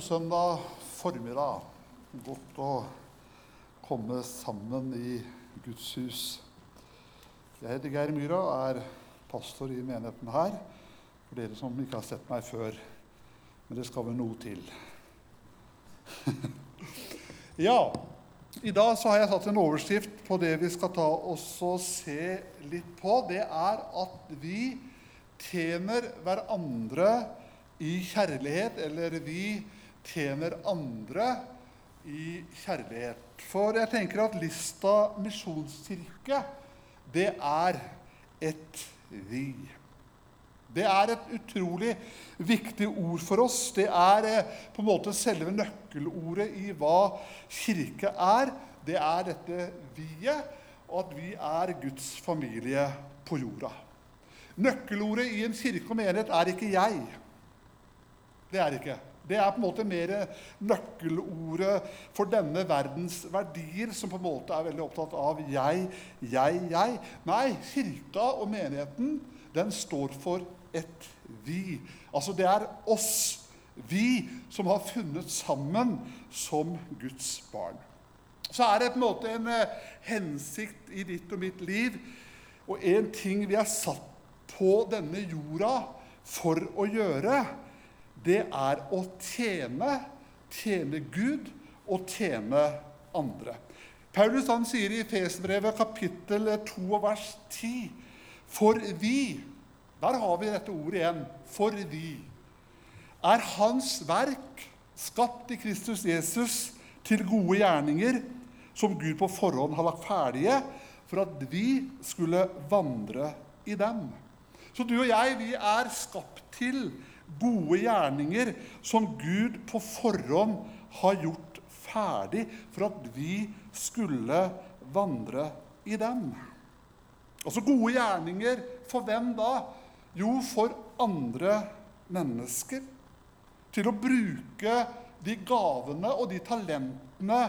God søndag formiddag. Godt å komme sammen i Guds hus. Jeg heter Geir Myhra og er pastor i menigheten her. For dere som ikke har sett meg før. Men det skal vel noe til. ja, i dag så har jeg satt en overskrift på det vi skal ta oss og se litt på. Det er at vi tjener hverandre i kjærlighet, eller vi tjener andre i kjærlighet. For jeg tenker at Lista misjonskirke, det er et vi. Det er et utrolig viktig ord for oss. Det er eh, på en måte selve nøkkelordet i hva kirke er. Det er dette vi-et, og at vi er Guds familie på jorda. Nøkkelordet i en kirke og menighet er ikke 'jeg'. Det er det ikke. Det er på en måte mer nøkkelordet for denne verdens verdier, som på en måte er veldig opptatt av jeg, jeg, jeg. Nei, kirka og menigheten, den står for et vi. Altså det er oss, vi, som har funnet sammen som Guds barn. Så er det på en måte en eh, hensikt i ditt og mitt liv, og en ting vi er satt på denne jorda for å gjøre det er å tjene, tjene Gud og tjene andre. Paulus han sier i Fesbrevet kapittel 2 vers 10.: For vi Der har vi dette ordet igjen. For vi er Hans verk, skapt i Kristus Jesus, til gode gjerninger, som Gud på forhånd har lagt ferdige, for at vi skulle vandre i dem. Så du og jeg, vi er skapt til gode gjerninger som Gud på forhånd har gjort ferdig for at vi skulle vandre i dem. Altså gode gjerninger for hvem da? Jo, for andre mennesker. Til å bruke de gavene og de talentene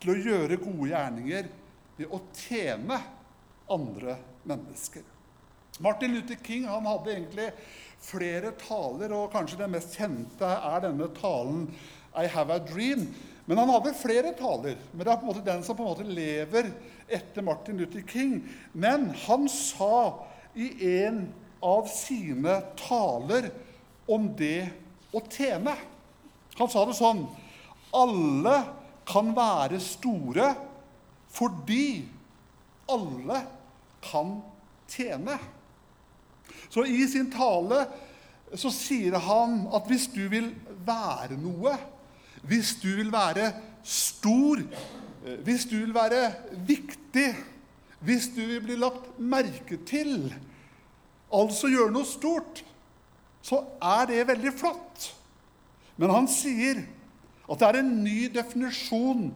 til å gjøre gode gjerninger ved å tjene andre mennesker. Martin Luther King han hadde egentlig flere taler, og kanskje den mest kjente er denne talen 'I have a dream'. Men han hadde flere taler. Men det er på en måte den som på en måte lever etter Martin Luther King. Men han sa i en av sine taler om det å tjene Han sa det sånn Alle kan være store fordi alle kan tjene. Så i sin tale så sier han at hvis du vil være noe, hvis du vil være stor, hvis du vil være viktig, hvis du vil bli lagt merke til, altså gjøre noe stort, så er det veldig flott. Men han sier at det er en ny definisjon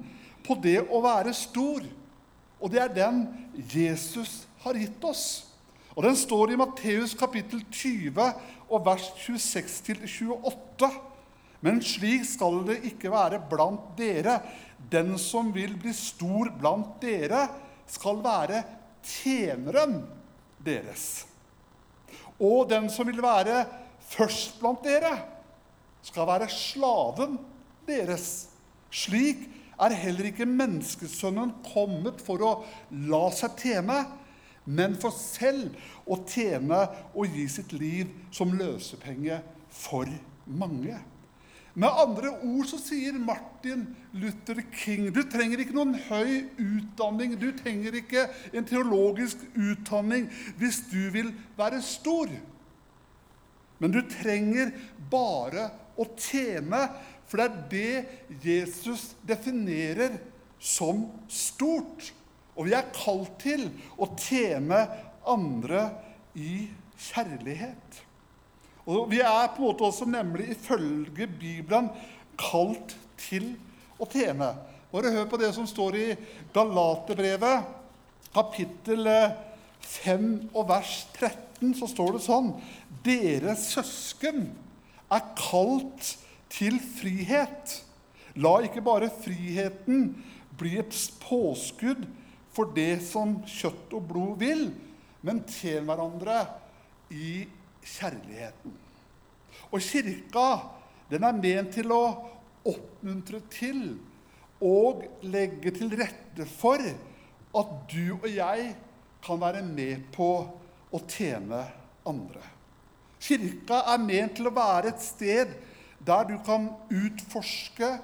på det å være stor, og det er den Jesus har gitt oss. Og Den står i Matteus kapittel 20 og vers 26-28. Men slik skal det ikke være blant dere. Den som vil bli stor blant dere, skal være tjeneren deres. Og den som vil være først blant dere, skal være slaven deres. Slik er heller ikke menneskesønnen kommet for å la seg tjene, men for selv å tjene og gi sitt liv som løsepenge for mange. Med andre ord så sier Martin Luther King du trenger ikke noen høy utdanning, du trenger ikke en teologisk utdanning hvis du vil være stor. Men du trenger bare å tjene, for det er det Jesus definerer som stort. Og vi er kalt til å tjene andre i kjærlighet. Og vi er på en måte også nemlig ifølge Bibelen kalt til å tjene. Bare hør på det som står i Galaterbrevet, kapittel 5 og vers 13. Så står det sånn Dere søsken er kalt til frihet. La ikke bare friheten bli et påskudd for det som kjøtt og blod vil, men tjen hverandre i kjærligheten. Og kirka den er ment til å oppmuntre til og legge til rette for at du og jeg kan være med på å tjene andre. Kirka er ment til å være et sted der du kan utforske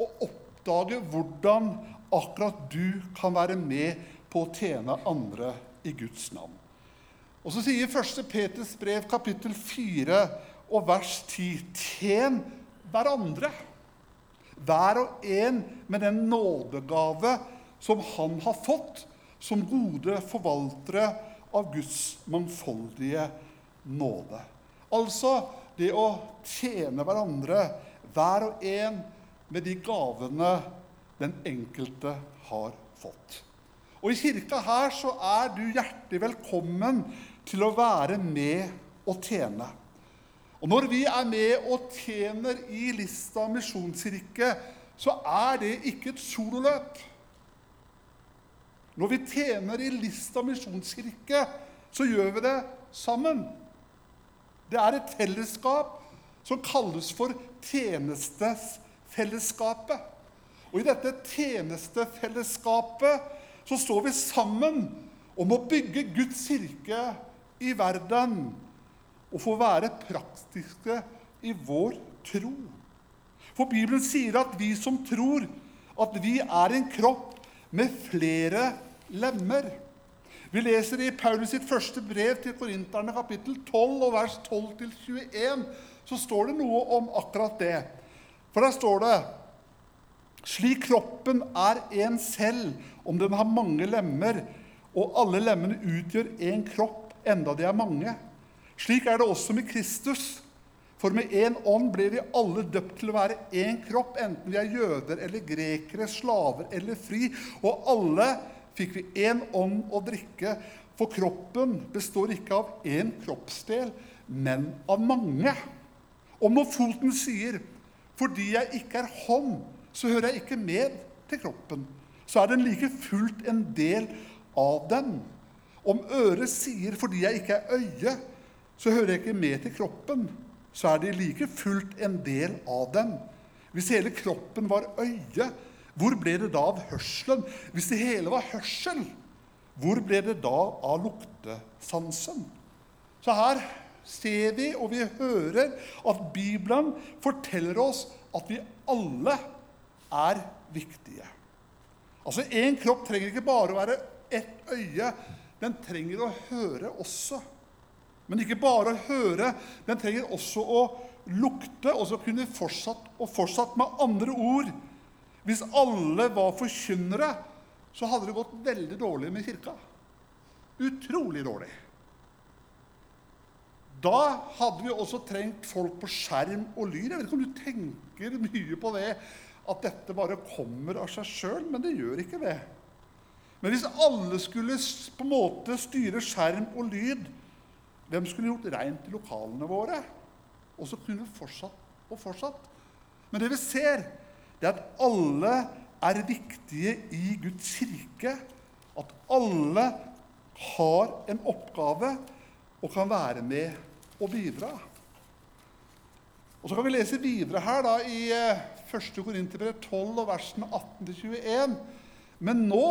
og oppdage hvordan akkurat du kan være med på å tjene andre i Guds navn. Og så sier 1. Peters brev, kapittel 4 og vers 10.: Tjen hverandre, hver og en med den nådegave som han har fått, som gode forvaltere av Guds mangfoldige nåde. Altså det å tjene hverandre, hver og en med de gavene den enkelte har fått. Og I kirka her så er du hjertelig velkommen til å være med og tjene. Og Når vi er med og tjener i Lista misjonskirke, så er det ikke et sololøp. Når vi tjener i Lista misjonskirke, så gjør vi det sammen. Det er et fellesskap som kalles for tjenestefellesskapet. Og i dette tjenestefellesskapet så står vi sammen om å bygge Guds kirke i verden og få være praktiske i vår tro. For Bibelen sier at vi som tror at vi er en kropp med flere lemmer. Vi leser i Paulus sitt første brev til korinterne, kapittel 12, og vers 12-21, så står det noe om akkurat det. For der står det slik kroppen er en selv, om den har mange lemmer, og alle lemmene utgjør en kropp, enda de er mange. Slik er det også med Kristus. For med én ånd ble vi alle døpt til å være én kropp, enten vi er jøder eller grekere, slaver eller fri. Og alle fikk vi én ånd å drikke, for kroppen består ikke av én kroppsdel, men av mange. Og når foten sier 'fordi jeg ikke er hånd', så hører jeg ikke med til kroppen, så er den like fullt en del av den. Om øret sier 'fordi jeg ikke er øye', så hører jeg ikke med til kroppen, så er det like fullt en del av den. Hvis hele kroppen var øye, hvor ble det da av hørselen? Hvis det hele var hørsel, hvor ble det da av luktesansen? Så her ser vi og vi hører at Bibelen forteller oss at vi alle er viktige. Altså, Én kropp trenger ikke bare å være ett øye. Den trenger å høre også. Men ikke bare å høre, den trenger også å lukte, og så kunne fortsatt og fortsatt med andre ord. Hvis alle var forkynnere, så hadde det gått veldig dårlig med kirka. Utrolig dårlig. Da hadde vi også trengt folk på skjerm og lyd. Jeg vet ikke om du tenker mye på det, at dette bare kommer av seg sjøl, men det gjør ikke det. Men hvis alle skulle på en måte styre skjerm og lyd, hvem skulle gjort rent i lokalene våre? Og så kunne vi fortsatt og fortsatt. Men det vi ser, det er at alle er viktige i Guds kirke. At alle har en oppgave og kan være med og bidra. Og Så kan vi lese videre her da, i 1. Eh, Korinterbrev 12, og versene 18-21. Men nå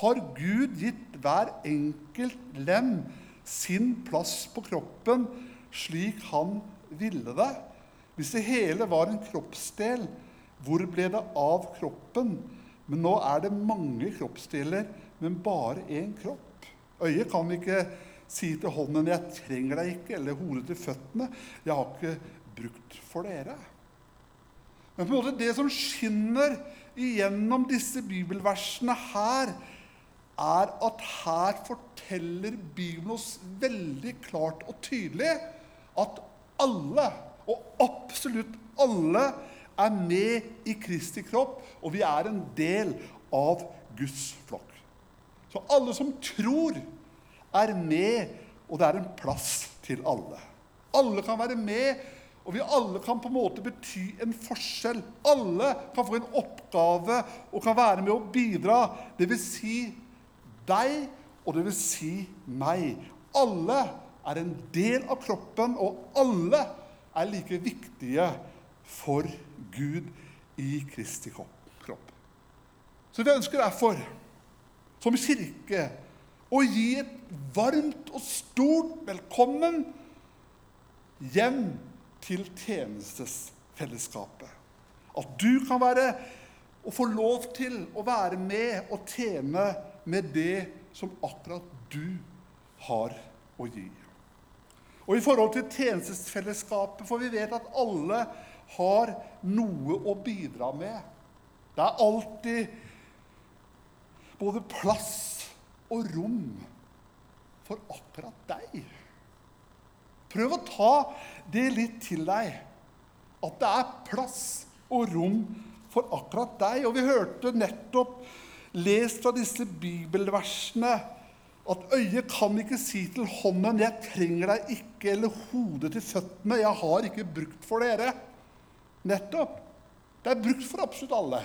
har Gud gitt hver enkelt lem sin plass på kroppen slik han ville det. Hvis det hele var en kroppsdel, hvor ble det av kroppen? Men nå er det mange kroppsdeler, men bare én kropp. Øyet kan ikke si til hånden 'Jeg trenger deg ikke', eller hodet til føttene 'Jeg har ikke brukt for dere'. Men på en måte det som skinner igjennom disse bibelversene her, er at her forteller Bibelen oss veldig klart og tydelig at alle, og absolutt alle, er med i Kristi kropp, og vi er en del av Guds flokk. Så alle som tror, er med, og det er en plass til alle. Alle kan være med, og vi alle kan på en måte bety en forskjell. Alle kan få en oppgave og kan være med å bidra. Det vil si deg, og det vil si meg. Alle er en del av kroppen, og alle er like viktige for Gud i Kristi kropp. Så vi ønsker derfor, som kirke, å gi et varmt og stort velkommen hjem til tjenestesfellesskapet. At du kan være og få lov til å være med og tjene med det som akkurat du har å gi. Og i forhold til tjenestesfellesskapet, for vi vet at alle har noe å bidra med. Det er alltid både plass og rom for akkurat deg. Prøv å ta det litt til deg, at det er plass og rom for akkurat deg. Og vi hørte nettopp lest fra disse bibelversene at øyet kan ikke si til hånden 'Jeg trenger deg ikke', eller hodet til føttene 'Jeg har ikke brukt for dere'. Nettopp. Det er brukt for absolutt alle.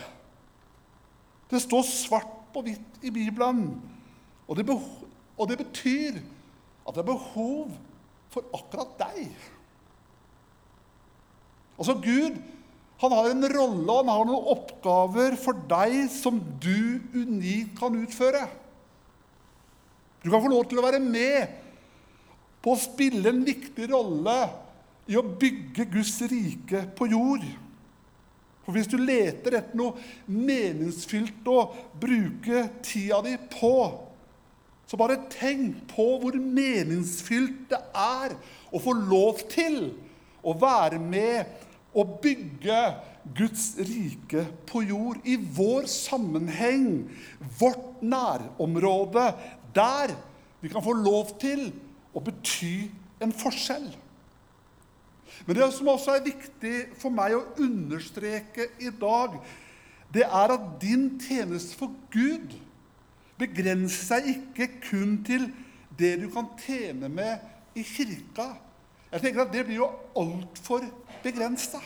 Det står svart på hvitt i Bibelen. Og det, og det betyr at det er behov for akkurat deg. Altså, Gud han har en rolle og han har noen oppgaver for deg som du unikt kan utføre. Du kan få lov til å være med på å spille en viktig rolle i å bygge Guds rike på jord. For hvis du leter etter noe meningsfylt å bruke tida di på, så bare tenk på hvor meningsfylt det er å få lov til å være med og bygge Guds rike på jord. I vår sammenheng, vårt nærområde, der vi kan få lov til å bety en forskjell. Men det som også er viktig for meg å understreke i dag, det er at din tjeneste for Gud begrenser seg ikke kun til det du kan tjene med i kirka. Jeg tenker at Det blir jo altfor begrensa.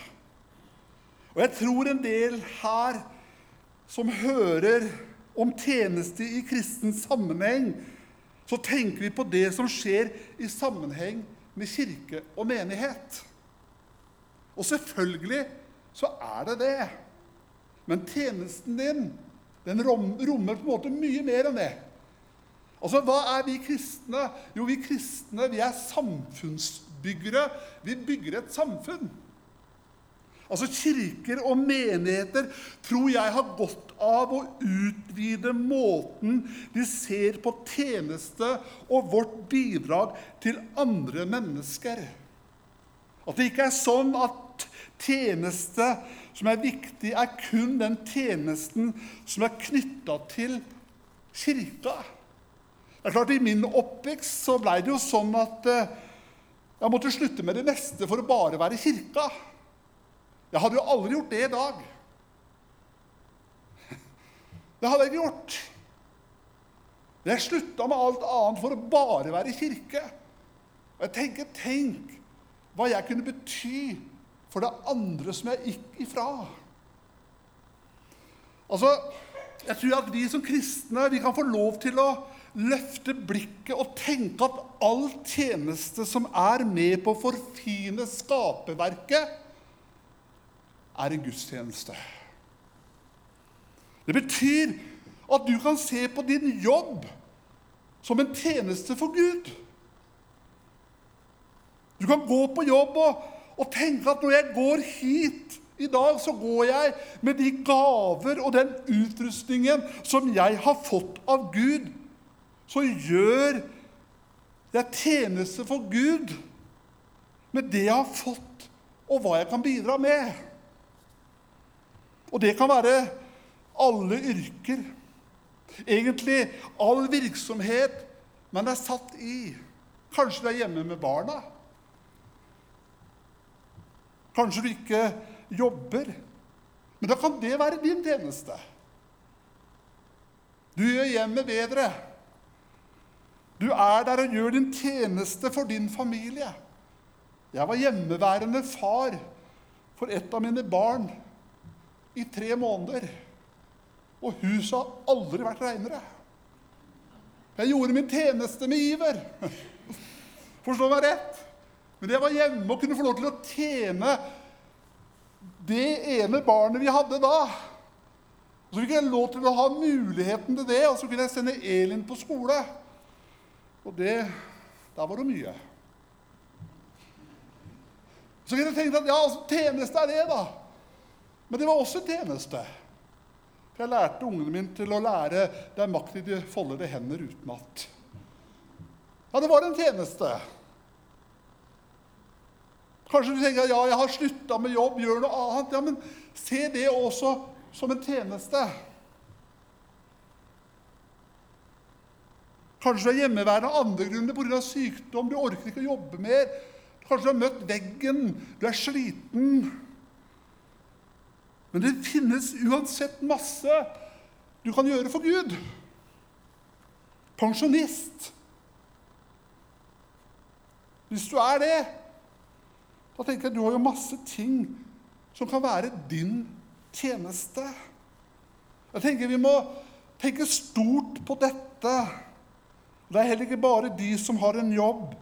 Og jeg tror en del her som hører om tjeneste i kristen sammenheng, så tenker vi på det som skjer i sammenheng med kirke og menighet. Og selvfølgelig så er det det. Men tjenesten din den rommer på en måte mye mer enn det. Altså, Hva er vi kristne? Jo, vi kristne vi er samfunnsbyggere. Vi bygger et samfunn. Altså Kirker og menigheter tror jeg har godt av å utvide måten de ser på tjeneste og vårt bidrag til andre mennesker. At det ikke er sånn at tjeneste som er viktig, er kun den tjenesten som er knytta til kirka. Det er klart I min oppvekst så blei det jo sånn at eh, jeg måtte slutte med det neste for å bare være kirka. Jeg hadde jo aldri gjort det i dag. Det hadde jeg ikke gjort. Jeg slutta med alt annet for å bare være i kirke. Og jeg tenker, Tenk hva jeg kunne bety for det andre som jeg gikk ifra. Altså, Jeg tror at vi som kristne vi kan få lov til å løfte blikket og tenke at all tjeneste som er med på å forfine skaperverket, er en gudstjeneste. Det betyr at du kan se på din jobb som en tjeneste for Gud. Du kan gå på jobb og, og tenke at når jeg går hit i dag, så går jeg med de gaver og den utrustningen som jeg har fått av Gud. Så gjør jeg tjeneste for Gud med det jeg har fått, og hva jeg kan bidra med. Og det kan være alle yrker. Egentlig all virksomhet man er satt i. Kanskje du er hjemme med barna. Kanskje du ikke jobber. Men da kan det være din tjeneste. Du gjør hjemmet bedre. Du er der og gjør din tjeneste for din familie. Jeg var hjemmeværende far for et av mine barn i tre måneder. Og huset har aldri vært reinere. Jeg gjorde min tjeneste med iver. Forstå meg rett. Men jeg var hjemme og kunne få lov til å tjene det ene barnet vi hadde da. Og så fikk jeg lov til å ha muligheten til det, og så kunne jeg sende Elin på skole. Og det Der var det mye. Så kunne jeg tenkt at ja, altså, tjeneste er det, da. Men det var også tjeneste. For jeg lærte ungene mine til å lære 'det er makt i de foldede hender utenat'. Ja, det var en tjeneste. Kanskje du tenker ja, jeg har slutta med jobb, gjør noe annet. Ja, Men se det også som en tjeneste. Kanskje du er hjemmeværende av andre grunner pga. sykdom, du orker ikke å jobbe mer. Kanskje du har møtt veggen, du er sliten. Men det finnes uansett masse du kan gjøre for Gud. Pensjonist. Hvis du er det, da tenker jeg du har jo masse ting som kan være din tjeneste. Jeg tenker Vi må tenke stort på dette. Det er heller ikke bare de som har en jobb.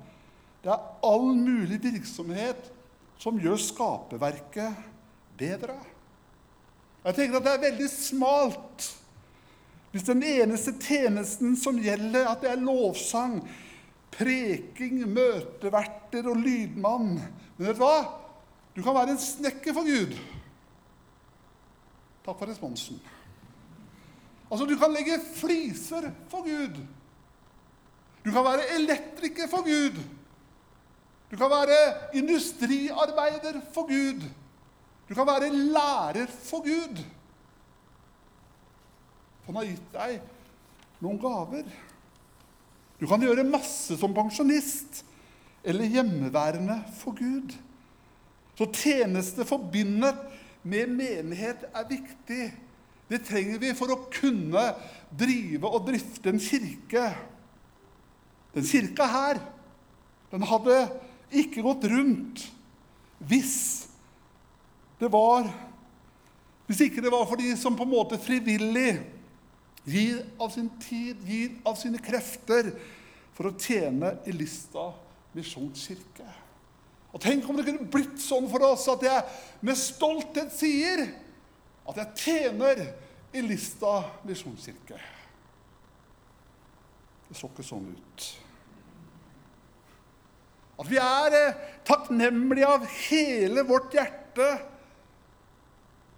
Det er all mulig virksomhet som gjør skaperverket bedre. Jeg tenker at det er veldig smalt hvis den eneste tjenesten som gjelder, at det er lovsang, preking, møteverter og lydmann. Men vet du hva? Du kan være en snekker for Gud. Takk for responsen. Altså, du kan legge fliser for Gud. Du kan være elektriker for Gud. Du kan være industriarbeider for Gud. Du kan være lærer for Gud. Han har gitt deg noen gaver. Du kan gjøre masse som pensjonist eller hjemmeværende for Gud. Så tjeneste forbindet med menighet er viktig. Det trenger vi for å kunne drive og drifte en kirke. Den kirka her, den hadde ikke gått rundt hvis det var Hvis ikke det var for de som på en måte frivillig gir av sin tid, gir av sine krefter for å tjene i Lista misjonskirke. Og Tenk om det kunne blitt sånn for oss at jeg med stolthet sier at jeg tjener i Lista misjonskirke. Det så ikke sånn ut. At vi er eh, takknemlige av hele vårt hjerte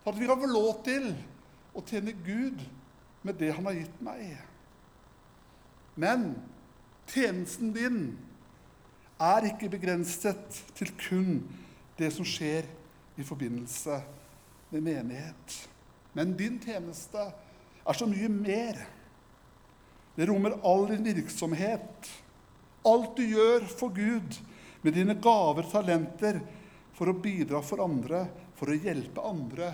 for at vi kan få lov til å tjene Gud med det Han har gitt meg. Men tjenesten din er ikke begrenset til kun det som skjer i forbindelse med menighet. Men din tjeneste er så mye mer. Det rommer all din virksomhet. Alt du gjør for Gud med dine gaver, talenter, for å bidra for andre, for å hjelpe andre,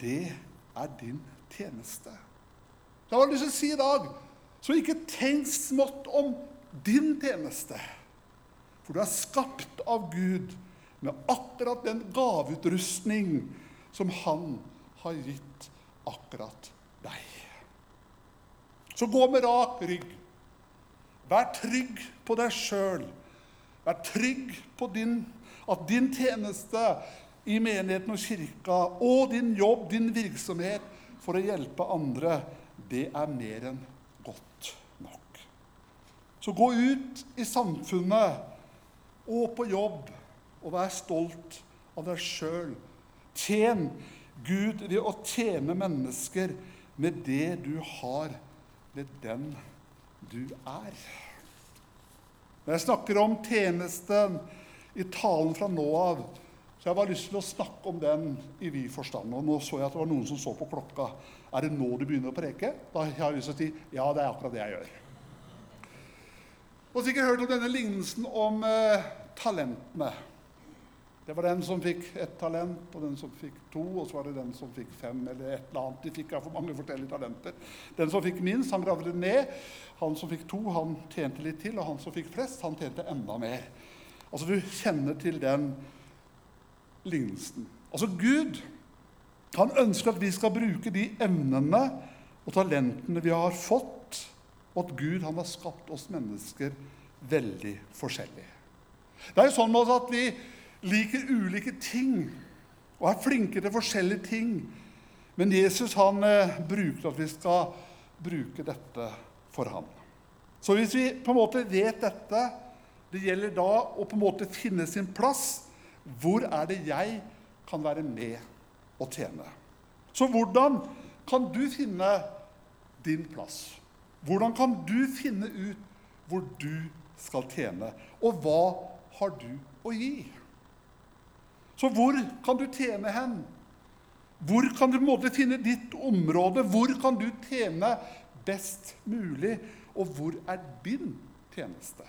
det er din tjeneste. Det har jeg lyst til å si i dag. Så ikke tenk smått om din tjeneste. For du er skapt av Gud med akkurat den gaveutrustning som Han har gitt akkurat deg. Så gå med rak rygg. Vær trygg på deg sjøl. Vær trygg på din, at din tjeneste i menigheten og kirka og din jobb, din virksomhet for å hjelpe andre, det er mer enn godt nok. Så gå ut i samfunnet og på jobb og vær stolt av deg sjøl. Tjen Gud ved å tjene mennesker med det du har med den du er. Når jeg snakker om tjenesten i talen fra nå av, så jeg har lyst til å snakke om den i vid forstand. Og nå så jeg at det var noen som så på klokka. Er det nå du begynner å preke? Da har jeg lyst til å si ja, det er akkurat det jeg gjør. Og sikkert hørt om denne lignelsen om eh, talentene. Det var den som fikk ett talent, og den som fikk to, og så var det den som fikk fem. eller et eller annet. De fikk for mange forskjellige talenter. Den som fikk minst, han gravde ned. Han som fikk to, han tjente litt til. Og han som fikk flest, han tjente enda mer. Altså, Du kjenner til den lignelsen. Altså, Gud han ønsker at vi skal bruke de evnene og talentene vi har fått, og at Gud han har skapt oss mennesker veldig forskjellig. Det er jo sånn med oss at vi liker ulike ting. og er flinke til forskjellige ting. Men Jesus han eh, bruker at vi skal bruke dette for ham. Så hvis vi på en måte vet dette, det gjelder da å på en måte finne sin plass. Hvor er det jeg kan være med og tjene? Så hvordan kan du finne din plass? Hvordan kan du finne ut hvor du skal tjene? Og hva har du å gi? Så hvor kan du tjene hen? Hvor kan du måte finne ditt område? Hvor kan du tjene best mulig? Og hvor er din tjeneste?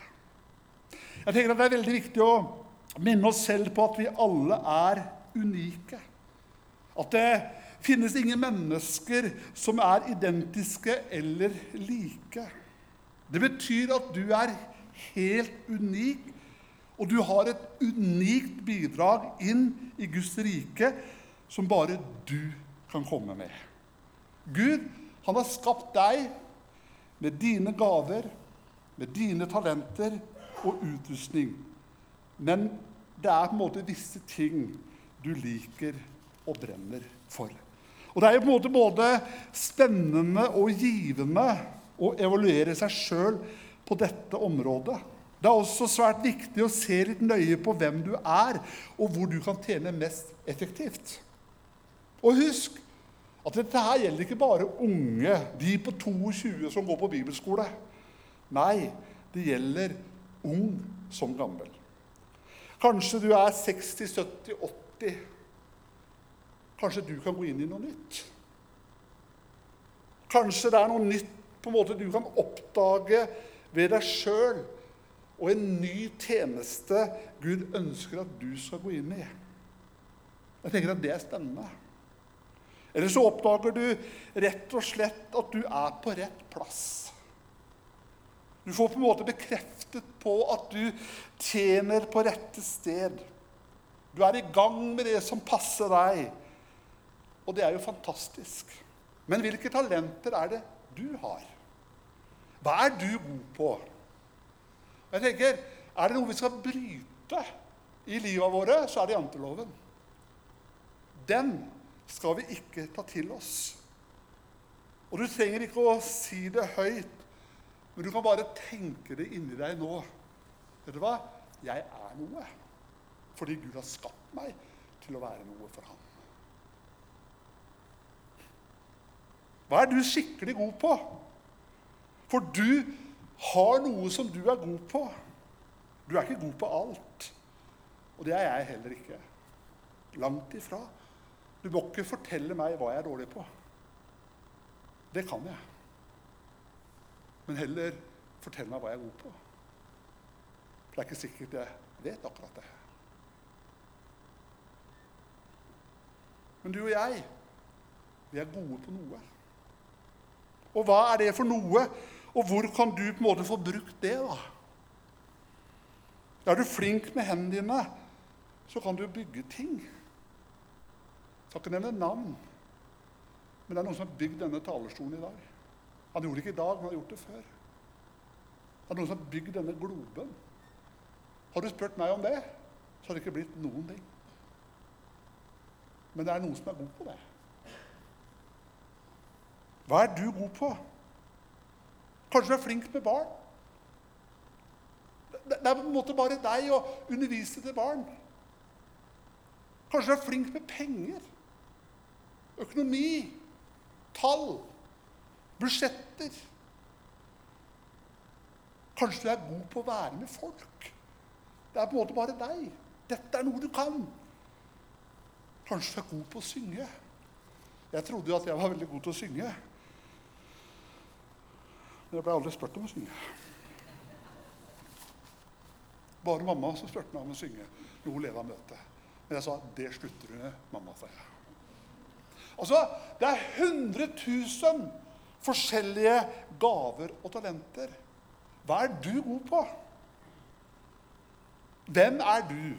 Jeg tenker at Det er veldig viktig å minne oss selv på at vi alle er unike. At det finnes ingen mennesker som er identiske eller like. Det betyr at du er helt unik, og du har et unikt bidrag inn i Guds rike som bare du kan komme med. Gud, han har skapt deg med dine gaver, med dine talenter og utrustning. Men det er på en måte visse ting du liker og brenner for. Og Det er jo på en måte både spennende og givende å evaluere seg sjøl på dette området. Det er også svært viktig å se litt nøye på hvem du er, og hvor du kan tjene mest effektivt. Og husk at dette her gjelder ikke bare unge, de på 22 som går på bibelskole. Nei, det gjelder ung som gammel. Kanskje du er 60, 70, 80. Kanskje du kan gå inn i noe nytt. Kanskje det er noe nytt på en måte du kan oppdage ved deg sjøl, og en ny tjeneste Gud ønsker at du skal gå inn i. Jeg tenker at det er spennende. Eller så oppdager du rett og slett at du er på rett plass. Du får på en måte bekreftet på at du tjener på rette sted. Du er i gang med det som passer deg. Og det er jo fantastisk. Men hvilke talenter er det du har? Hva er du god på? Jeg tenker, Er det noe vi skal bryte i livet våre, så er det janteloven. Den skal vi ikke ta til oss. Og du trenger ikke å si det høyt, men du kan bare tenke det inni deg nå. Vet du hva? Jeg er noe fordi Gud har skapt meg til å være noe for ham. Hva er du skikkelig god på? For du har noe som du er god på. Du er ikke god på alt. Og det er jeg heller ikke. Langt ifra. Du må ikke fortelle meg hva jeg er dårlig på. Det kan jeg. Men heller fortell meg hva jeg er god på. For det er ikke sikkert jeg vet akkurat det. Men du og jeg, vi er gode på noe. Og hva er det for noe? Og hvor kan du på en måte få brukt det? da? Er du flink med hendene dine, så kan du bygge ting. Skal ikke nevne navn, men det er noen som har bygd denne talerstolen i dag. Han gjorde det ikke i dag, men han har gjort det før. Det er noen som har bygd denne globen. Har du spurt meg om det, så har det ikke blitt noen ting. Men det er noen som er god på det. Hva er du god på? Kanskje du er flink med barn? Det er på en måte bare deg å undervise til barn. Kanskje du er flink med penger? økonomi, tall, budsjetter. Kanskje du er god på å være med folk. Det er på en måte bare deg. Dette er noe du kan. Kanskje du er god på å synge. Jeg trodde jo at jeg var veldig god til å synge. Men jeg ble aldri spurt om å synge. Bare mamma som spurte meg om å synge når hun leda møtet. Men jeg sa det slutter du med, mamma. sa jeg. Altså, Det er 100 000 forskjellige gaver og talenter. Hva er du god på? Hvem er du?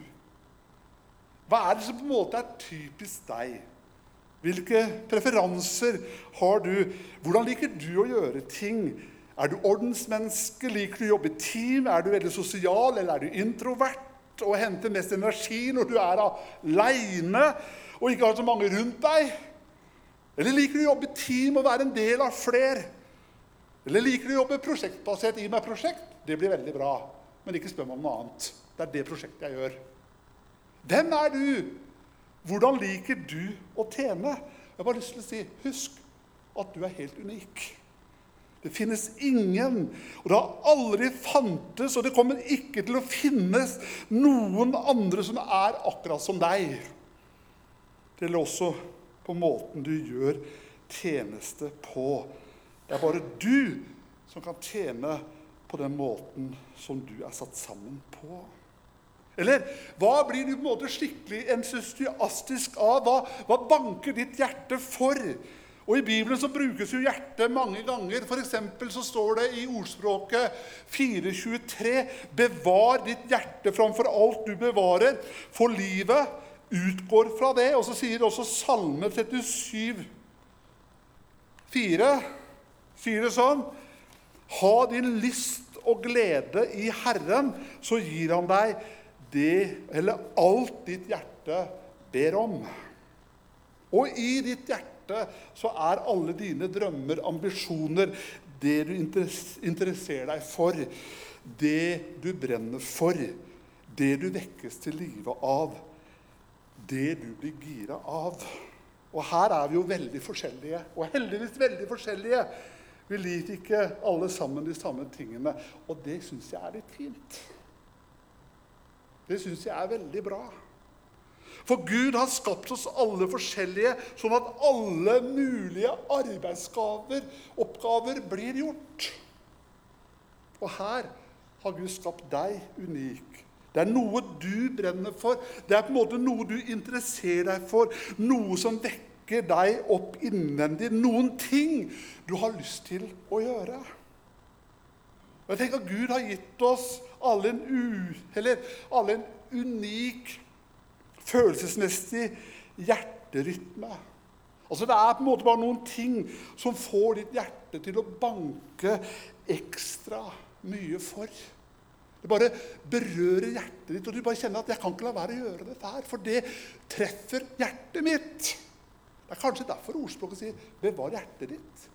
Hva er det som på en måte er typisk deg? Hvilke preferanser har du? Hvordan liker du å gjøre ting? Er du ordensmenneske? Liker du å jobbe i team? Er du veldig sosial, eller er du introvert? og henter mest energi når du er aleine og ikke har så mange rundt deg? Eller liker du å jobbe i team og være en del av flere? Eller liker du å jobbe prosjektbasert? Gi meg prosjekt. Det blir veldig bra. Men ikke spør meg om noe annet. Det er det prosjektet jeg gjør. Hvem er du? Hvordan liker du å tjene? Jeg har bare lyst til å si husk at du er helt unik. Det finnes ingen, og det har aldri fantes, og det kommer ikke til å finnes noen andre som er akkurat som deg. Det gjelder også på måten du gjør tjeneste på. Det er bare du som kan tjene på den måten som du er satt sammen på. Eller hva blir du på en måte skikkelig entusiastisk av? Hva, hva banker ditt hjerte for? Og I Bibelen så brukes jo hjertet mange ganger. For så står det i ordspråket 423.: Bevar ditt hjerte framfor alt du bevarer, for livet utgår fra det. Og så sier også Salme 37, 4, sier det sånn Ha din lyst og glede i Herren, så gir Han deg det, eller alt ditt hjerte ber om. Og i ditt hjerte så er alle dine drømmer, ambisjoner, det du interesserer deg for, det du brenner for, det du vekkes til live av, det du blir gira av. Og her er vi jo veldig forskjellige, og heldigvis veldig forskjellige. Vi liker ikke alle sammen de samme tingene, og det syns jeg er litt fint. Det syns jeg er veldig bra. For Gud har skapt oss alle forskjellige, sånn at alle mulige arbeidsgaver, oppgaver, blir gjort. Og her har Gud skapt deg unik. Det er noe du brenner for. Det er på en måte noe du interesserer deg for. Noe som vekker deg opp innvendig. Noen ting du har lyst til å gjøre. Og jeg tenker at Gud har gitt oss alle en, u, alle en unik følelsesmessig hjerterytme. Altså Det er på en måte bare noen ting som får ditt hjerte til å banke ekstra mye for. Det bare berører hjertet ditt, og du bare kjenner at 'jeg kan ikke la være å gjøre dette her', for det treffer hjertet mitt. Det er kanskje derfor ordspråket sier 'bevar hjertet ditt',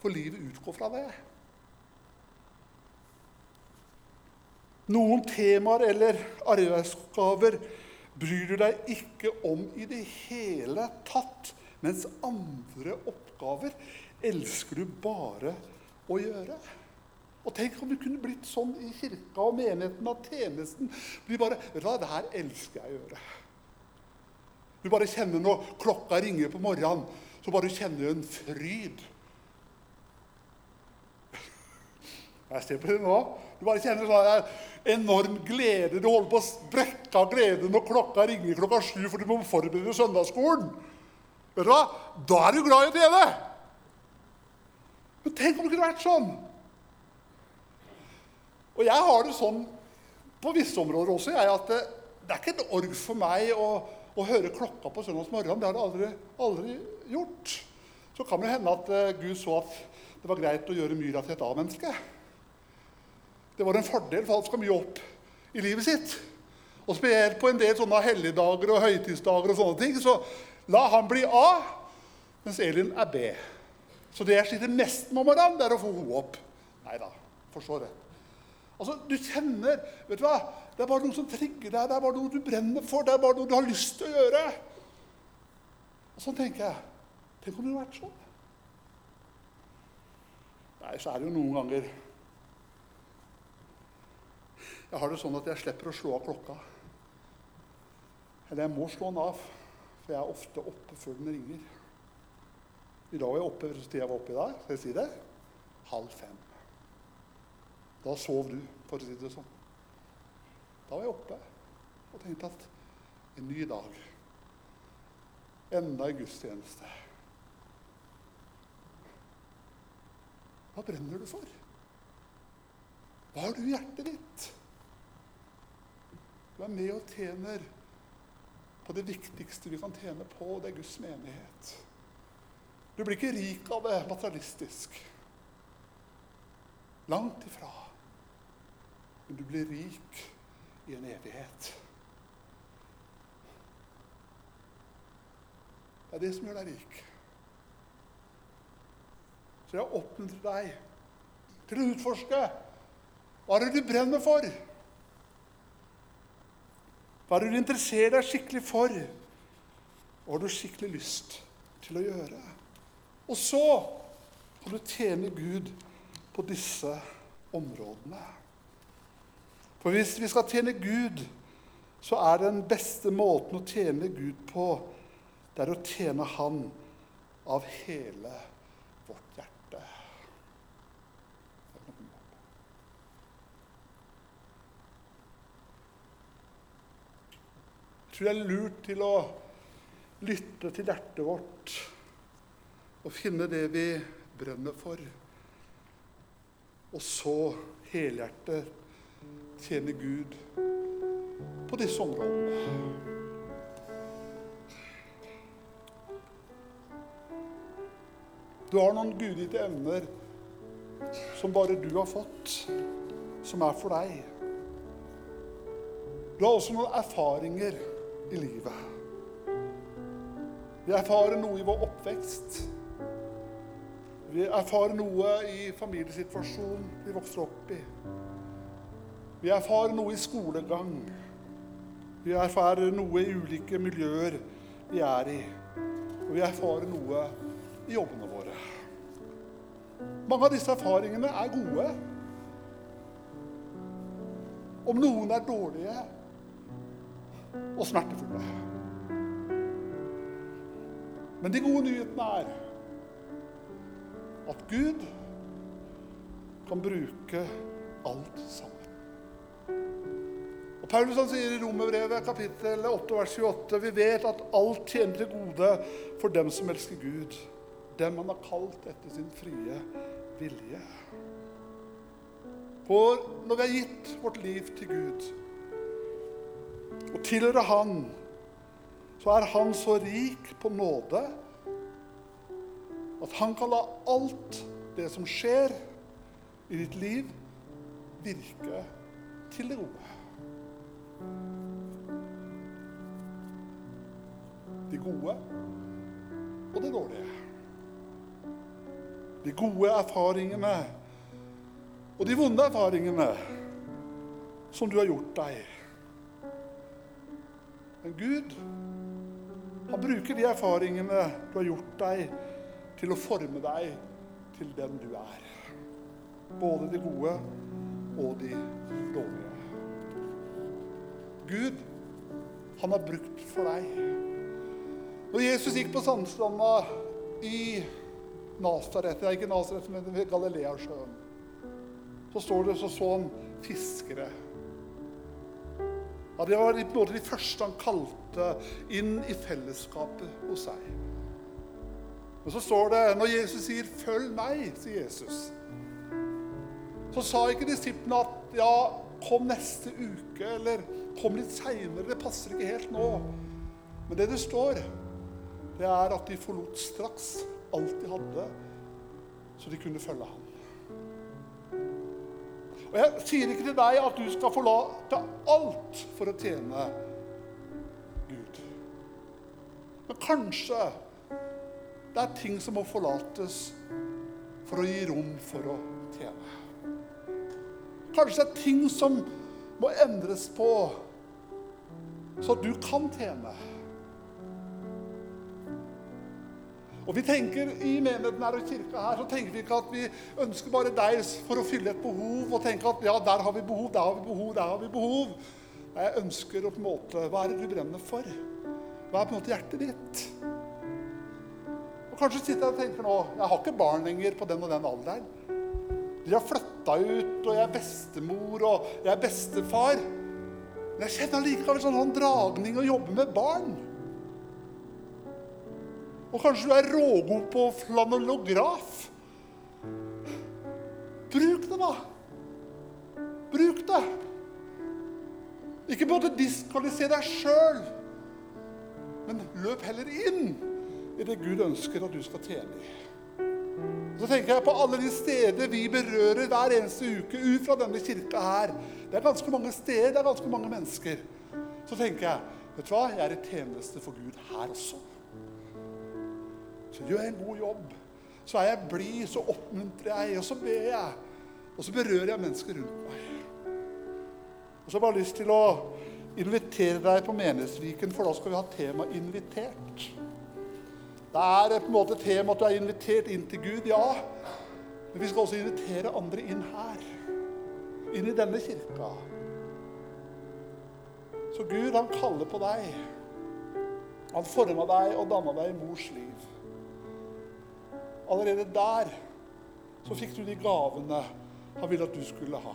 for livet utgår fra det. Noen temaer eller arbeidsoppgaver bryr du deg ikke om i det hele tatt, mens andre oppgaver elsker du bare å gjøre. Og Tenk om det kunne blitt sånn i kirka og menigheten at tjenesten blir bare Vet du hva, det her elsker jeg å gjøre. Du bare kjenner når klokka ringer på morgenen, så bare kjenner du en fryd. Jeg ser på det nå. Du bare kjenner sånn enorm glede. Du holder på å sprekke av glede når klokka ringer klokka sju for du må forberede søndagsskolen. Vet du hva? Da er du glad i TV! Men tenk om det kunne vært sånn! Og jeg har det sånn på visse områder også, jeg, at det, det er ikke en org for meg å, å høre klokka på søndagsmorgen. Det har det aldri, aldri gjort. Så kan det hende at uh, Gud så at det var greit å gjøre Myra til et A-menneske. Det var en fordel, for alt skal mye opp i livet sitt. Og spesielt på en del sånne helligdager og høytidsdager og sånne ting, så la han bli A, mens Elin er B. Så det jeg sliter mest med om morgenen, det er å få henne opp. Nei da, forstår det. Altså, Du kjenner vet du hva, Det er bare noe som trigger deg, det er bare noe du brenner for, det er bare noe du har lyst til å gjøre. Og sånn tenker jeg. Tenk om det hadde vært sånn. Nei, så er det jo noen ganger jeg har det sånn at jeg slipper å slå av klokka. Eller jeg må slå den av, for jeg er ofte oppe før den ringer. I dag var jeg oppe tid jeg var oppe i dag. Skal jeg si det? Halv fem. Da sov du, for å si det sånn. Da var jeg oppe og tenkte at en ny dag. Enda en gudstjeneste. Hva brenner du for? Hva har du i hjertet ditt? Du er med og tjener på det viktigste vi kan tjene på, og det er Guds menighet. Du blir ikke rik av det materialistisk. Langt ifra. Men du blir rik i en evighet. Det er det som gjør deg rik. Så jeg oppmuntrer deg til å utforske hva er det du brenner for. Hva du interesserer deg skikkelig for? Hva har du skikkelig lyst til å gjøre? Og så kan du tjene Gud på disse områdene. For hvis vi skal tjene Gud, så er den beste måten å tjene Gud på, det er å tjene Han av hele vårt hjerte. Tror det er lurt til å lytte til hjertet vårt og finne det vi brenner for. Og så helhjertet tjene Gud på disse områdene. Du har noen gudgitte evner som bare du har fått, som er for deg. Du har også noen erfaringer i livet. Vi erfarer noe i vår oppvekst. Vi erfarer noe i familiesituasjonen vi vokser opp i. Vi erfarer noe i skolegang. Vi erfarer noe i ulike miljøer vi er i. Og vi erfarer noe i jobbene våre. Mange av disse erfaringene er gode. Om noen er dårlige og smertefulle. Men de gode nyhetene er at Gud kan bruke alt sammen. Og Paulus han sier i Romerbrevet kapittel 8 vers 28 vi vet at alt tjener til gode for dem som elsker Gud, dem han har kalt etter sin frie vilje. For når vi har gitt vårt liv til Gud og tilhører Han, så er Han så rik på nåde at Han kan la alt det som skjer i ditt liv, virke til det gode. De gode og det dårlige. De gode erfaringene og de vonde erfaringene som du har gjort deg. Men Gud, han bruker de erfaringene du har gjort deg, til å forme deg til den du er. Både de gode og de dårlige. Gud, han har brukt for deg. Når Jesus gikk på sandstranda i Nasaret, ikke Nasaret, men Galileasjøen, så står det så så han fiskere. Ja, Det var både de første han kalte inn i fellesskapet hos seg. Og så står det når Jesus sier 'følg meg', sier Jesus, så sa ikke disiplene at 'ja, kom neste uke', eller 'kom litt seinere', det passer ikke helt nå. Men det det står, det er at de forlot straks alt de hadde, så de kunne følge ham. Og Jeg sier ikke til deg at du skal forlate alt for å tjene Gud. Men kanskje det er ting som må forlates for å gi rom for å tjene. Kanskje det er ting som må endres på så du kan tjene. Og vi tenker I menigheten her og kirka her så tenker vi ikke at vi ønsker bare deg for å fylle et behov og tenke at ja, der har vi behov, der har vi behov, der har vi behov. Jeg ønsker å på en måte Hva er det du brenner for? Hva er på en måte hjertet ditt? Og Kanskje sitter jeg og tenker nå Jeg har ikke barn lenger på den og den alderen. De har flytta ut, og jeg er bestemor, og jeg er bestefar. Men jeg kjenner likevel sånn, sånn dragning å jobbe med barn. Og kanskje du er rågod på flanellograf. Bruk det, da. Bruk det. Ikke både diskvaliser deg sjøl, men løp heller inn i det Gud ønsker at du skal tjene i. Så tenker jeg på alle de steder vi berører hver eneste uke ut fra denne kirka her. Det er ganske mange steder, det er ganske mange mennesker. Så tenker jeg vet du hva, jeg er i tjeneste for Gud her også. Så gjør jeg en god jobb. Så er jeg blid, så oppmuntrer jeg, og så ber jeg. Og så berører jeg mennesker rundt meg. Og så har jeg bare lyst til å invitere deg på Menighetsviken, for da skal vi ha tema 'invitert'. Det er på en måte tema at du er invitert inn til Gud, ja. Men vi skal også invitere andre inn her. Inn i denne kirka. Så Gud, han kaller på deg. Han forma deg og danna deg i mors liv. Allerede der så fikk du de gavene han ville at du skulle ha.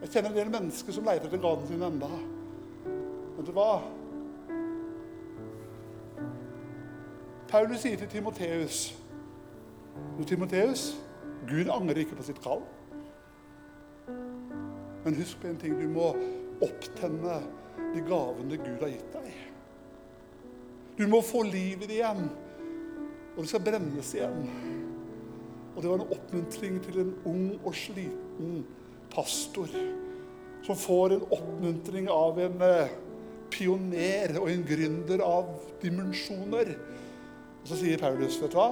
Jeg kjenner en del mennesker som leter etter gavene sine enda. Vet du hva? Paulus sier til Timoteus Du, Timoteus, Gud angrer ikke på sitt kall. Men husk på en ting. Du må opptenne de gavene Gud har gitt deg. Du må få livet igjen, og det skal brennes igjen. Og det var en oppmuntring til en ung og sliten pastor som får en oppmuntring av en eh, pioner og en gründer av dimensjoner. Og så sier Paulus, vet du hva?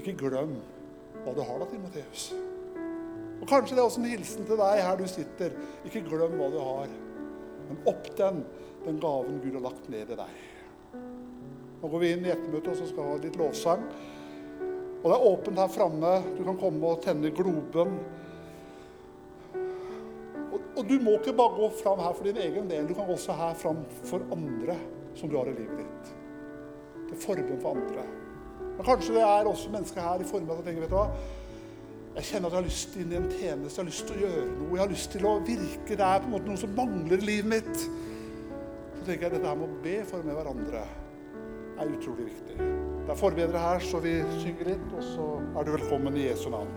Ikke glem hva du har da, Timoteus. Og Kanskje det er også en hilsen til deg her du sitter. Ikke glem hva du har, men opp den, den gaven Gud har lagt ned i deg. Nå går vi inn i ettermøtet og så skal vi ha litt lovsang. Og det er åpent her framme. Du kan komme og tenne globen. Og, og, du må ikke bare gå fram her for din egen del. Du kan også her fram for andre som du har i livet ditt. Til forbund for andre. Men kanskje det er også mennesker her i formiddag som tenker vet du hva, jeg kjenner at jeg har lyst inn i en tjeneste, jeg har lyst til å gjøre noe. Jeg har lyst til å virke. Det er på en måte noe som mangler i livet mitt. Så tenker jeg at dette her må be for med hverandre er utrolig viktig. Det er forbedre her, så vi synger litt, og så er du velkommen i Jesu navn.